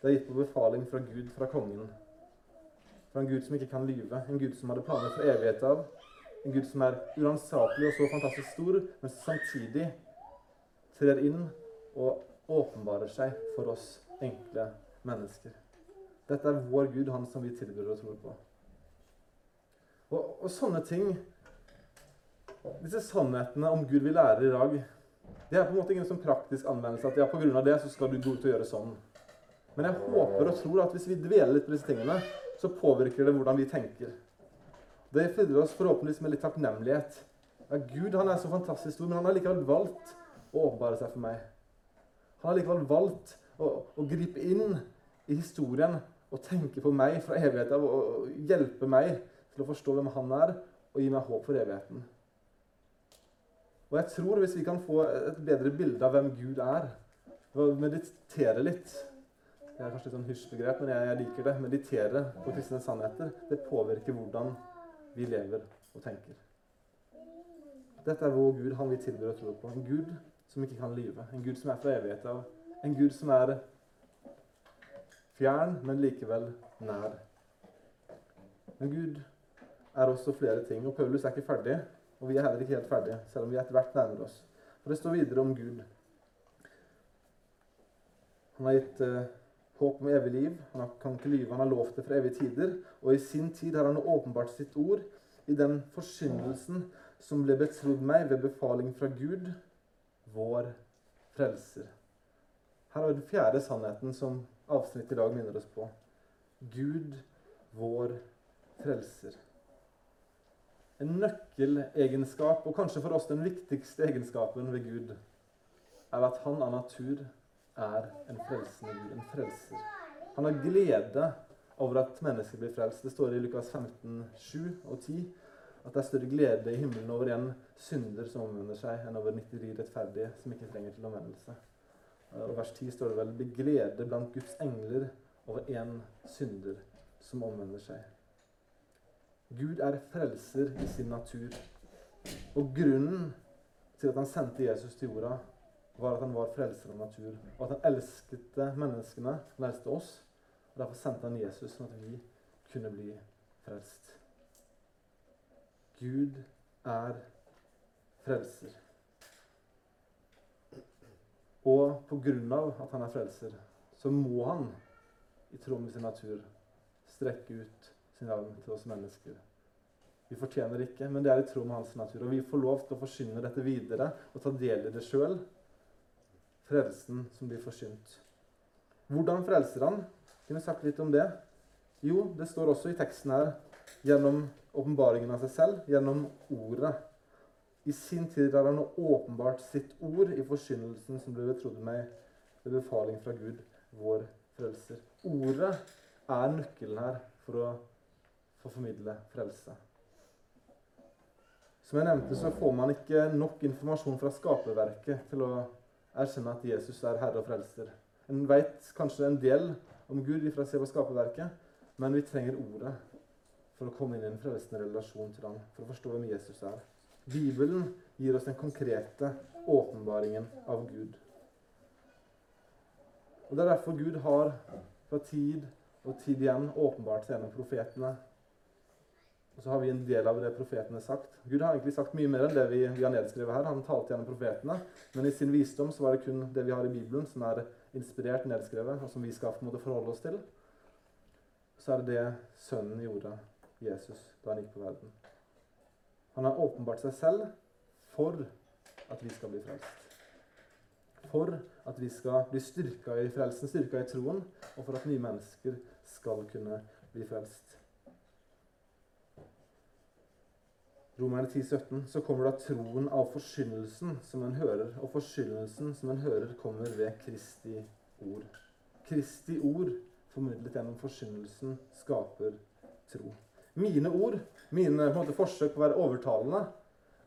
Det er gitt på befaling fra Gud, fra kongen. Fra en Gud som ikke kan lyve, en Gud som hadde planer for evighet av. En Gud som er uransakelig og så fantastisk stor, men samtidig trer inn og åpenbarer seg for oss enkle mennesker. Dette er vår Gud, han som vi tilbyr og tror på. Og, og, sånne ting Disse sannhetene om Gud vi lærer i dag, det er på en måte ingen sånn praktisk anvendelse at ja, pga. det så skal du gå ut og gjøre sånn. Men jeg håper og tror at hvis vi dveler litt på disse tingene, så påvirker det hvordan vi tenker. Det fyller oss forhåpentligvis med litt takknemlighet. Ja, Gud han er så fantastisk stor, men han har likevel valgt å åpenbare seg for meg. Han har likevel valgt å, å gripe inn i historien og tenke på meg fra evigheten og hjelpe meg til å forstå hvem han er, og gi meg håp for evigheten. Og jeg tror hvis vi kan få et bedre bilde av hvem Gud er, ved å meditere litt Det er kanskje litt sånn hysjbegrep, men jeg, liker det. Meditere på kristne sannheter. Det påvirker hvordan vi lever og tenker. Dette er vår Gud, han vi tilbyr å tro på. En Gud som ikke kan lyve. En Gud som er fra evighet av. En Gud som er fjern, men likevel nær. Men Gud er også flere ting. Og Paulus er ikke ferdig, og vi er heller ikke helt ferdige, selv om vi etter hvert nærmer oss. For det står videre om Gud. Han har gitt uh, håp om evig liv. Han kan ikke lyve, han har lovt det for evige tider. Og i sin tid har han åpenbart sitt ord i den forsyndelsen som ble betrodd meg ved befaling fra Gud, vår frelser. Her vi den fjerde sannheten som avsnittet i dag minner oss på. Gud, vår frelser. En nøkkelegenskap, og kanskje for oss den viktigste egenskapen ved Gud, er at han av natur er en frelsende Gud, en frelser. Han har glede over at mennesker blir frelst. Det står i Lukas 15, 7 og 10 at det er større glede i himmelen over en synder som omvender seg, enn over 99 rettferdige som ikke trenger til omvendelse. Og vers 10 står det vel 'Bli glede blant Guds engler over én synder som omvender seg'. Gud er frelser i sin natur. Og grunnen til at han sendte Jesus til jorda, var at han var frelser av natur. Og at han elsket menneskene, han elsket oss. Og Derfor sendte han Jesus, sånn at vi kunne bli frelst. Gud er frelser. Og på grunn av at han er frelser, så må han, i tråd med sin natur, strekke ut sin arm til oss mennesker. Vi fortjener ikke, men det er i tråd med hans natur. Og vi får lov til å forsyne dette videre og ta del i det sjøl. Frelsen som blir forsynt. Hvordan frelser han? Kunne sagt litt om det. Jo, det står også i teksten her gjennom åpenbaringen av seg selv, gjennom ordet. I sin tid har han åpenbart sitt ord i forkynnelsen som ble betrodd meg ved befaling fra Gud, vår frelser. Ordet er nøkkelen her for å få formidle frelse. Som jeg nevnte, så får man ikke nok informasjon fra skaperverket til å erkjenne at Jesus er Herre og Frelser. En vet kanskje en del om Gud ifra å se på skaperverket, men vi trenger ordet for å komme inn i en frelsende relasjon til ham, for å forstå hvem Jesus er. Bibelen gir oss den konkrete åpenbaringen av Gud. Og Det er derfor Gud har fra tid og tid igjen åpenbart seg gjennom profetene og så har vi en del av det profetene har sagt. Gud har egentlig sagt mye mer enn det vi, vi har nedskrevet her. Han talte gjennom profetene, men i sin visdom så var det kun det vi har i Bibelen, som er inspirert, nedskrevet, og som vi skal på en måte forholde oss til. Så er det det Sønnen gjorde, Jesus, da han gikk på verden. Han har åpenbart seg selv for at vi skal bli frelst. For at vi skal bli styrka i frelsen, styrka i troen, og for at nye mennesker skal kunne bli frelst. Romerne 10, 17, så kommer da troen av forkynnelsen som en hører. Og forkynnelsen som en hører, kommer ved Kristi ord. Kristi ord, formidlet gjennom forkynnelsen, skaper tro. Mine ord, mine på måte, forsøk på å være overtalende,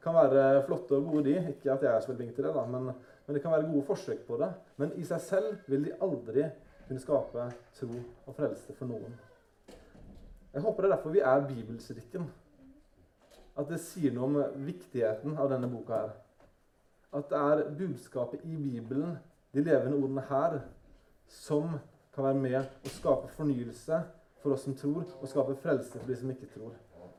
kan være flotte og gode, de. Ikke at jeg er så veldig flink til det, da, men, men, det kan være gode forsøk på det. Men i seg selv vil de aldri kunne skape tro og frelse for noen. Jeg håper det er derfor vi er bibelskrikken at det sier noe om viktigheten av denne boka her. At det er budskapet i Bibelen, de levende ordene her, som kan være med å skape fornyelse for oss som tror, og skape frelse for de som ikke tror.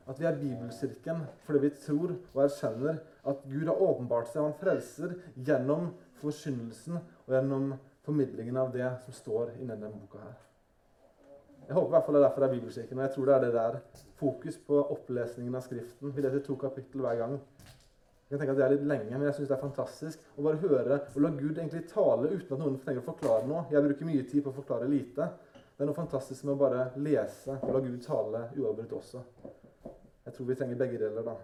At vi er bibelkirken fordi vi tror og erkjenner at Gud har åpenbart seg, og han frelser gjennom forkynnelsen og gjennom formidlingen av det som står i denne boka her. Jeg håper i hvert fall det er derfor det er bibelkirken. Og jeg tror det er det der. Fokus på opplesningen av Skriften. Vi leser to kapittel hver gang. Jeg kan tenke at Det er litt lenge, men jeg synes det er fantastisk å bare høre og la Gud egentlig tale uten at noen trenger å forklare noe. Jeg bruker mye tid på å forklare lite. Det er noe fantastisk med å bare lese og la Gud tale uavbrutt også. Jeg tror vi trenger begge deler, da.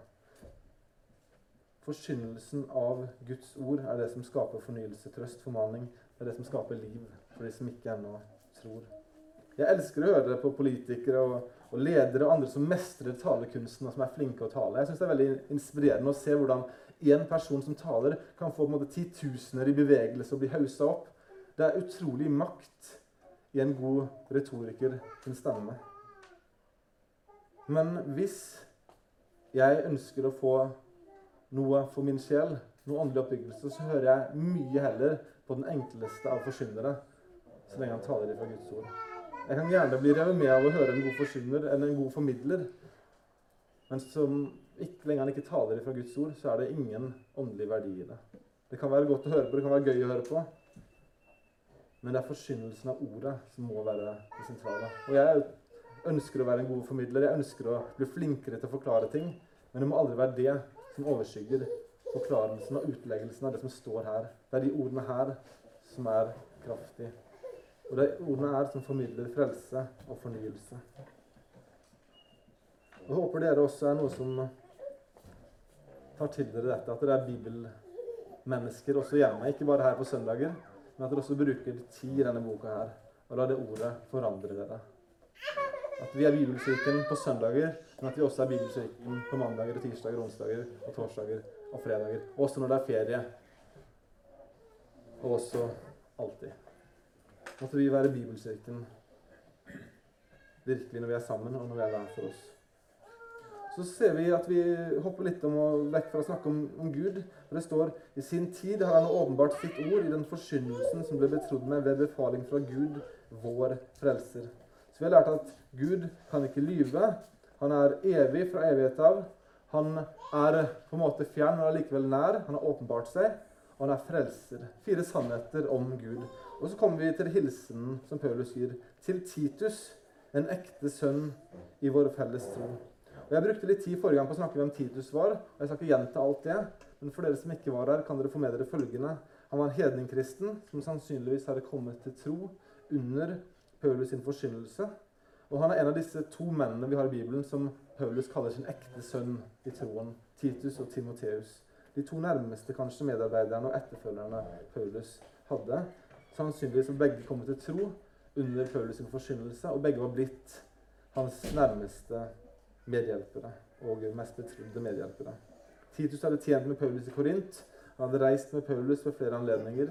Forkynnelsen av Guds ord er det som skaper fornyelse, trøst, formaning. Det er det som skaper liv for de som ikke ennå tror. Jeg elsker å høre det på politikere og, og, ledere og andre som mestrer talekunsten og som er flinke å tale. Jeg synes Det er veldig inspirerende å se hvordan en person som taler, kan få på en måte titusener i bevegelse og bli haussa opp. Det er utrolig makt i en god retoriker sin stemme. Men hvis jeg ønsker å få noe for min sjel, noe åndelig oppbyggelse, så hører jeg mye heller på den enkleste av forkynnere så lenge han taler ifra Guds ord. Jeg kan gjerne bli revet med av å høre en god forsyner eller en god formidler. Men som ikke lenger han ikke taler ifra Guds ord, så er det ingen åndelig verdi i det. Det kan være godt å høre på, det kan være gøy å høre på. Men det er forsynnelsen av ordet som må være det sentrale. Og jeg ønsker å være en god formidler. Jeg ønsker å bli flinkere til å forklare ting. Men det må aldri være det som overskygger forklarelsen og utleggelsen av det som står her. Det er de ordene her som er kraftige. Og det ordene er som formidler frelse og fornyelse. Jeg håper dere også er noe som tar til dere dette, at dere er bibelmennesker også hjemme. Ikke bare her på søndager, men at dere også bruker tid i denne boka her. Og la det ordet forandre dere. At vi er Bibelkirken på søndager, men at vi også er Bibelkirken på mandager, og tirsdager, onsdager og torsdager og fredager. Også når det er ferie. Og også alltid. Måtte vi være Bibelkirken virkelig når vi er sammen, og når vi er hver for oss. Så ser vi at vi hopper litt om og vekk fra å snakke om, om Gud. For det står i sin tid har han åpenbart sitt ord i den forkynnelsen som ble betrodd med ved befaling fra Gud, vår frelser. Så vi har lært at Gud kan ikke lyve. Han er evig fra evighet av. Han er på en måte fjern, men allikevel nær. Han har åpenbart seg, og han er frelser. Fire sannheter om Gud. Og så kommer vi til hilsenen som Paulus gir til Titus, en ekte sønn i vår felles tro. Og Jeg brukte litt tid forrige gang på å snakke om hvem Titus var. og Jeg skal ikke gjenta alt det, men for dere som ikke var her, kan dere få med dere følgende. Han var en hedningkristen som sannsynligvis hadde kommet til tro under Paulus sin forkynnelse. Og han er en av disse to mennene vi har i Bibelen som Paulus kaller sin ekte sønn i troen. Titus og Timoteus. De to nærmeste kanskje medarbeiderne og etterfølgerne Paulus hadde. Sannsynligvis var begge kommet til tro under Paulus forkynnelse, og begge var blitt hans nærmeste medhjelpere og mest betrodde medhjelpere. Titus hadde tjent med Paulus i Korint. Han hadde reist med Paulus ved flere anledninger,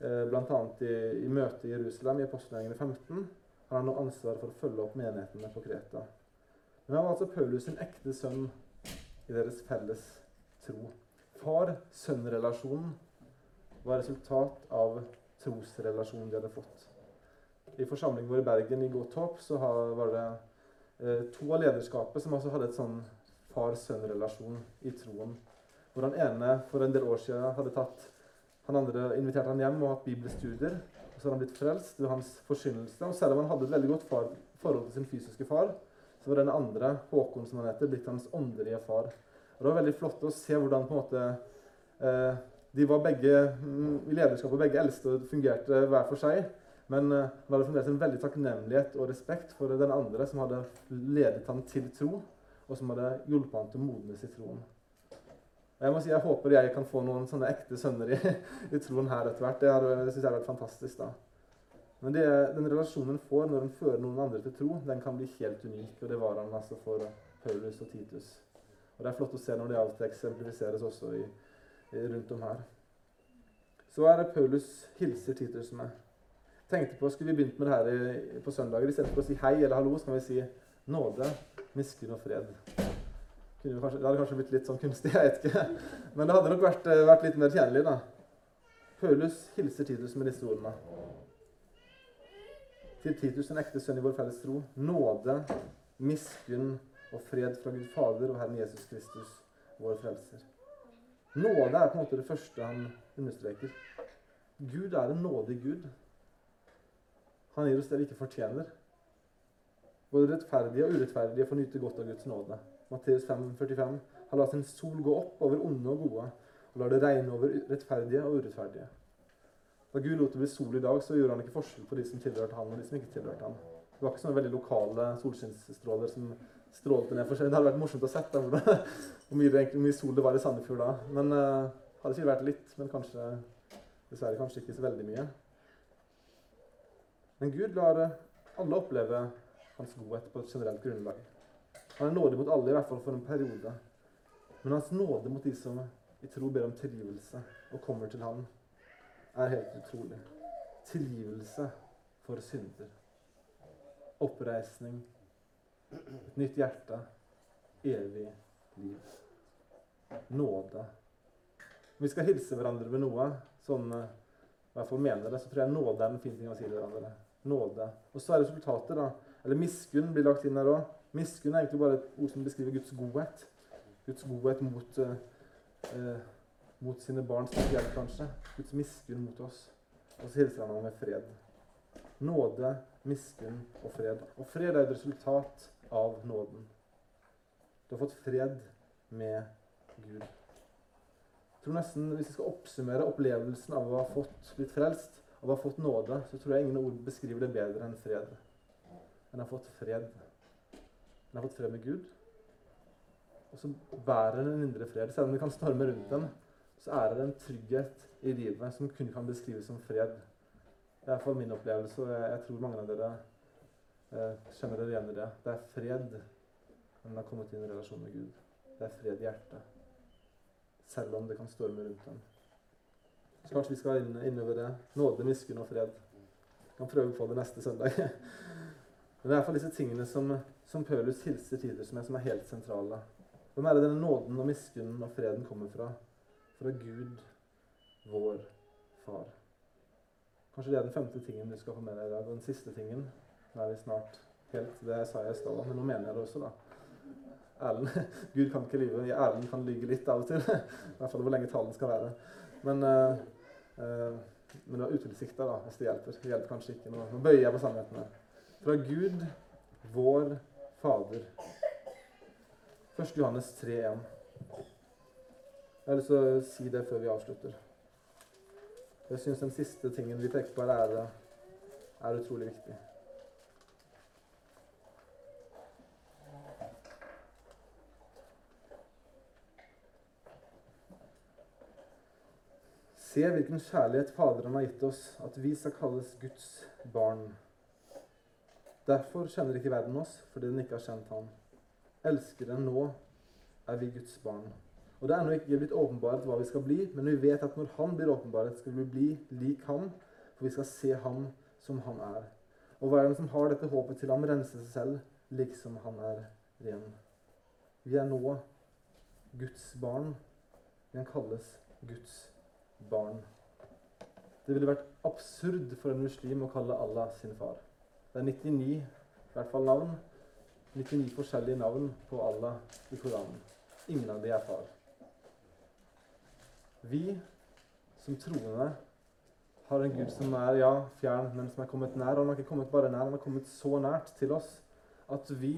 eh, bl.a. I, i møte i Jerusalem i apostelgjengene 15. Han har nå ansvar for å følge opp menighetene på Kreta. Men han var altså Paulus sin ekte sønn i deres felles tro. Far-sønn-relasjonen var resultat av trosrelasjonen de hadde fått. I forsamlingen vår i Bergen i Gåtorp så var det eh, to av lederskapet som altså hadde et sånn far-sønn-relasjon i troen. Hvor han ene for en del år siden hadde tatt han andre inviterte han hjem og hatt bibelstudier. og Så hadde han blitt frelst ved hans forkynnelse. Og selv om han hadde et veldig godt far, forhold til sin fysiske far, så var den andre, Håkon som han heter, blitt hans åndelige far. Og Det var veldig flott å se hvordan på en måte eh, de var begge mm, i lederskapet, begge eldste og fungerte hver for seg. Men eh, var hadde fremdeles en veldig takknemlighet og respekt for den andre som hadde ledet ham til tro, og som hadde hjulpet ham til å modnes i troen. Jeg må si, jeg håper jeg kan få noen sånne ekte sønner i, [LAUGHS] i troen her etter hvert. Det, det syns jeg har vært fantastisk. da. Men det, den relasjonen en får når en fører noen andre til tro, den kan bli helt unik. Og det var han altså for Paulus og Titus. Og Det er flott å se når det alltid eksemplifiseres også i, i, rundt om her. Så er det Paulus hilser Titus med. Tenkte på, Skulle vi begynt med det her i, på søndager? Istedenfor å si hei eller hallo, så kan vi si nåde, miskunn og fred. Kanskje, det hadde kanskje blitt litt sånn kunstig, jeg vet ikke. Men det hadde nok vært, eh, vært litt mer tjenlig. da. Paulus hilser Titus med disse ordene. Til Titus, en ekte sønn i vår felles tro, nåde, miskunn og fred fra Gud Fader og Herren Jesus Kristus, vår frelser. Nåde er på en måte det første han understreker. Gud er en nådig Gud. Han gir oss det vi ikke fortjener. Både rettferdige og urettferdige får nyte godt av Guds nåde. Matteus 5, 45. Han lar sin sol gå opp over onde og gode, og lar det regne over rettferdige og urettferdige. Da Gud lot det bli sol i dag, så gjorde han ikke forskjell på de som tilhørte han og de som ikke tilhørte han. Det var ikke sånne veldig lokale solskinnsstråler som strålte ned for seg. Det hadde vært morsomt å sette [LAUGHS] hvor, mye, mye sol det var i Sandefjord da. Men uh, hadde sikkert vært litt, men kanskje dessverre kanskje ikke så veldig mye. Men Gud lar alle oppleve hans godhet på et generelt grunnlag. Han er nådig mot alle, i hvert fall for en periode. Men hans nåde mot de som i tro ber om tilgivelse og kommer til ham, er helt utrolig. Tilgivelse for synder. Oppreisning. Et nytt hjerte. Evig liv. Nåde. Om vi skal hilse hverandre ved noe, sånn i hvert fall mener det, så tror jeg nåde er en fin ting å si til hverandre. Nåde. Og så er resultatet, da Eller miskunn blir lagt inn her òg. Miskunn er egentlig bare et ord som beskriver Guds godhet. Guds godhet mot, eh, mot sine barn spesielt, kanskje. Guds miskunn mot oss. Og så hilser han ham med fred. Nåde, miskunn og fred. Og fred er et resultat av nåden. Du har fått fred med Gud. Jeg tror nesten, Hvis jeg skal oppsummere opplevelsen av å ha fått blitt frelst, av å ha fått nåde, så tror jeg ingen ord beskriver det bedre enn fred. En har fått fred. En har fått fred med Gud. Og så bærer den en indre fred. Selv om det kan storme rundt den, så er det en trygghet i livet som kun kan beskrives som fred. Det er iallfall min opplevelse, og jeg, tror mange av dere kjenner dere igjen i det. Det er fred når en har kommet inn i en relasjon med Gud. Det er fred i hjertet. Selv om det kan storme rundt den. Så kanskje vi skal inn, innover det. Nåde, miskunn og fred. Vi kan prøve på det neste søndag. [LAUGHS] Men det er iallfall disse tingene som, som Pølus hilser tidligere som er, som er helt sentrale. Hvem er det denne nåden og miskunnen og freden kommer fra? Fra Gud, vår Far. Kanskje det er den femte tingen du skal få med deg i dag. Og den siste tingen nå snart helt Det sa jeg i stad, men nå mener jeg det også, da. Erlend, [LAUGHS] Gud kan ikke lyve. Erlend kan lyge litt av og til. [LAUGHS] I hvert fall hvor lenge talen skal være. Men, uh, uh, men det var utilsikta, da, hvis det hjelper. Det hjelper kanskje ikke. Nå, nå bøyer jeg på sannheten. Fra Gud, vår Fader. 1. Johannes 3,1. Jeg har lyst til å si det før vi avslutter. Jeg syns den siste tingen vi peker på, er, er utrolig viktig. Se hvilken kjærlighet Faderen har gitt oss, at vi skal kalles Guds barn. Derfor kjenner ikke verden oss, fordi den ikke har kjent ham elskere, nå er vi Guds barn. Og Det er ennå ikke blitt åpenbart hva vi skal bli, men vi vet at når Han blir åpenbart, skal vi bli lik Ham, for vi skal se Ham som Han er. Og hver den som har dette håpet til ham, renser seg selv, liksom han er ren. Vi er nå Guds barn. Kan kalles Guds barn. Det ville vært absurd for en muslim å kalle Allah sin far. Det er 99 i hvert fall navn 99 forskjellige navn på Allah i Koranen. Ingen av de er far. Vi som troende har en Gud som er ja, fjern, men som er kommet nær. Han har ikke kommet bare nær, han har kommet så nært til oss at vi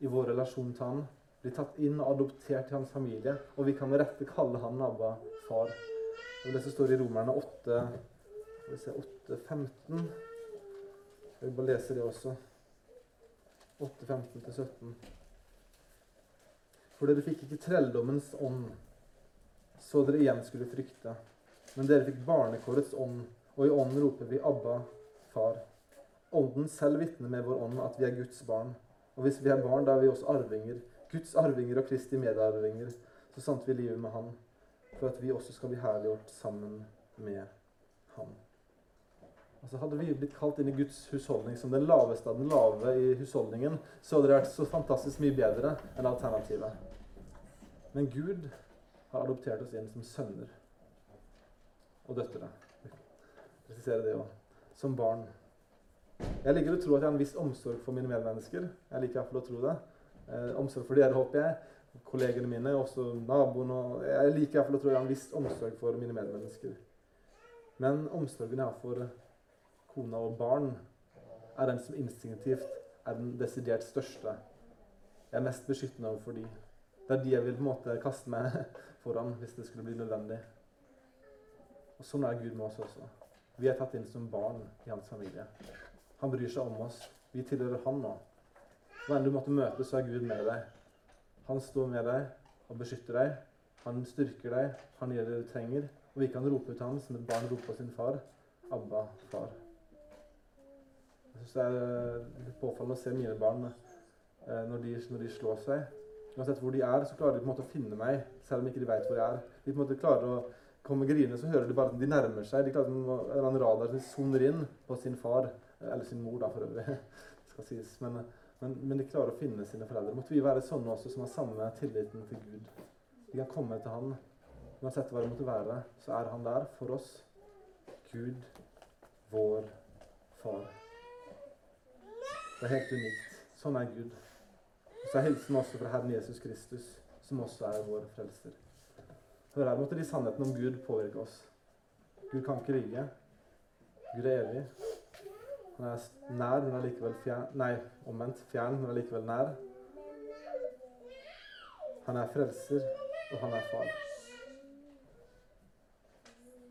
i vår relasjon til han blir tatt inn og adoptert til hans familie. Og vi kan med rette kalle han Abba far. Og det som står i Romerne 8, 8 15 Jeg vil bare lese det også. 8.15-17. For dere fikk ikke trelldommens ånd, så dere igjen skulle frykte. Men dere fikk barnekårets ånd, og i ånden roper vi 'Abba, Far'. Ånden selv vitner med vår ånd at vi er Guds barn. Og hvis vi er barn, da er vi også arvinger. Guds arvinger og Kristi medarvinger, så sant vi lever med Han, for at vi også skal bli herliggjort sammen med Han. Altså Hadde vi blitt kalt inn i Guds husholdning som den laveste av den lave i husholdningen, så hadde det vært så fantastisk mye bedre enn alternativet. Men Gud har adoptert oss inn som sønner og døtre. Presisere det òg. Som barn. Jeg liker å tro at jeg har en viss omsorg for mine medmennesker. Jeg liker iallfall å tro det. Eh, omsorg for dere, håper jeg. Kollegene mine, også naboen. Og jeg liker iallfall å tro jeg har en viss omsorg for mine medmennesker. Men omsorgen jeg har for kona og barn, er den som instinktivt er den desidert største. Jeg er mest beskyttende overfor de. Det er de jeg vil på en måte kaste meg [LAUGHS] foran hvis det skulle bli nødvendig. Og Sånn er Gud med oss også. Vi er tatt inn som barn i hans familie. Han bryr seg om oss. Vi tilhører han nå. Hva enn du måtte møte, så er Gud med deg. Han står med deg og beskytter deg. Han styrker deg. Han gir deg det du trenger. Og vi kan rope ut ham som et barn roper sin far. Abba, far. Jeg syns det er eh, litt påfallende å se mine barn eh, når de, når de, slår seg. Uansett hvor de er, så klarer de på en måte å finne meg, selv om ikke de vet hvor jeg er. De på en måte klarer å komme grinende, så hører de bare at de nærmer seg. De klarer en eller annen radar som soner inn på sin far, eh, eller sin mor, da, for øvrig. [LAUGHS] skal sies. Men, men, men, de klarer å finne sine foreldre. Måtte vi være sånne også, som har samme tilliten til Gud. Vi kan komme til Han. Uansett hva det måtte være, så er Han der for oss. Gud, vår Far. Det er helt unikt. Sånn er Gud. Og så er hilsen også fra Herren Jesus Kristus, som også er vår frelser. Hør her, måtte de sannhetene om Gud påvirke oss. Gud kan ikke lyge. Gud er evig. Han er nær, men er likevel fjern Nei, omvendt. Fjern, men er likevel nær. Han er frelser, og han er far.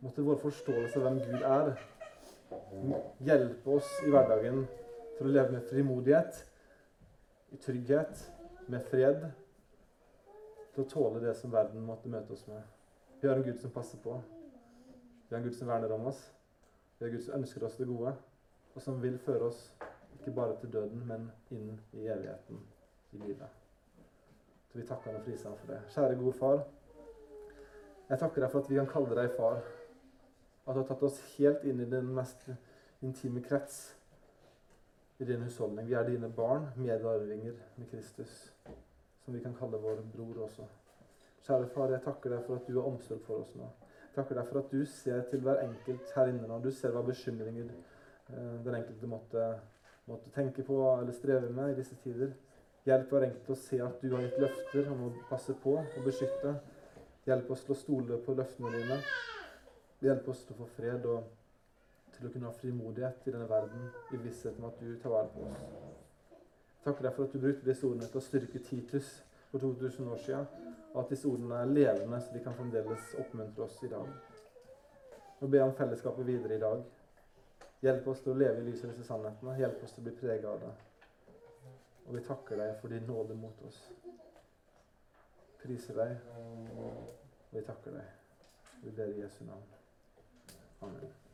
Måtte vår forståelse av hvem Gud er, hjelpe oss i hverdagen til å leve med frimodighet, i trygghet, med fred, til å tåle det som verden måtte møte oss med. Vi har en Gud som passer på. Vi har en Gud som verner om oss. Vi har en Gud som ønsker oss det gode, og som vil føre oss ikke bare til døden, men inn i evigheten i livet. Så vi takker deg og priser deg for det. Kjære, gode far. Jeg takker deg for at vi kan kalle deg far. At du har tatt oss helt inn i den mest intime krets i din husholdning. Vi er dine barn, medarvinger med Kristus, som vi kan kalle vår bror også. Kjære far, jeg takker deg for at du har omsorg for oss nå. Jeg takker deg for at du ser til hver enkelt her inne nå. Du ser hva bekymringer den enkelte måtte, måtte tenke på eller streve med i disse tider. Hjelp hver enkelt å se at du har gitt løfter om å passe på og beskytte. Hjelp oss til å stole på løftene dine. Hjelp oss til å få fred og til å kunne ha frimodighet i denne verden i visshet om at du tar vare på oss. Takker deg for at du brukte disse ordene til å styrke Titus for 2000 år siden, og at disse ordene er levende, så de kan fremdeles oppmuntre oss i dag. Ber jeg om fellesskapet videre i dag. Hjelp oss til å leve i lyset av disse sannhetene. Hjelp oss til å bli preget av det. Og vi takker deg for din nåde mot oss. Priser deg, og vi takker deg. Vi ber i Jesu navn. Amen.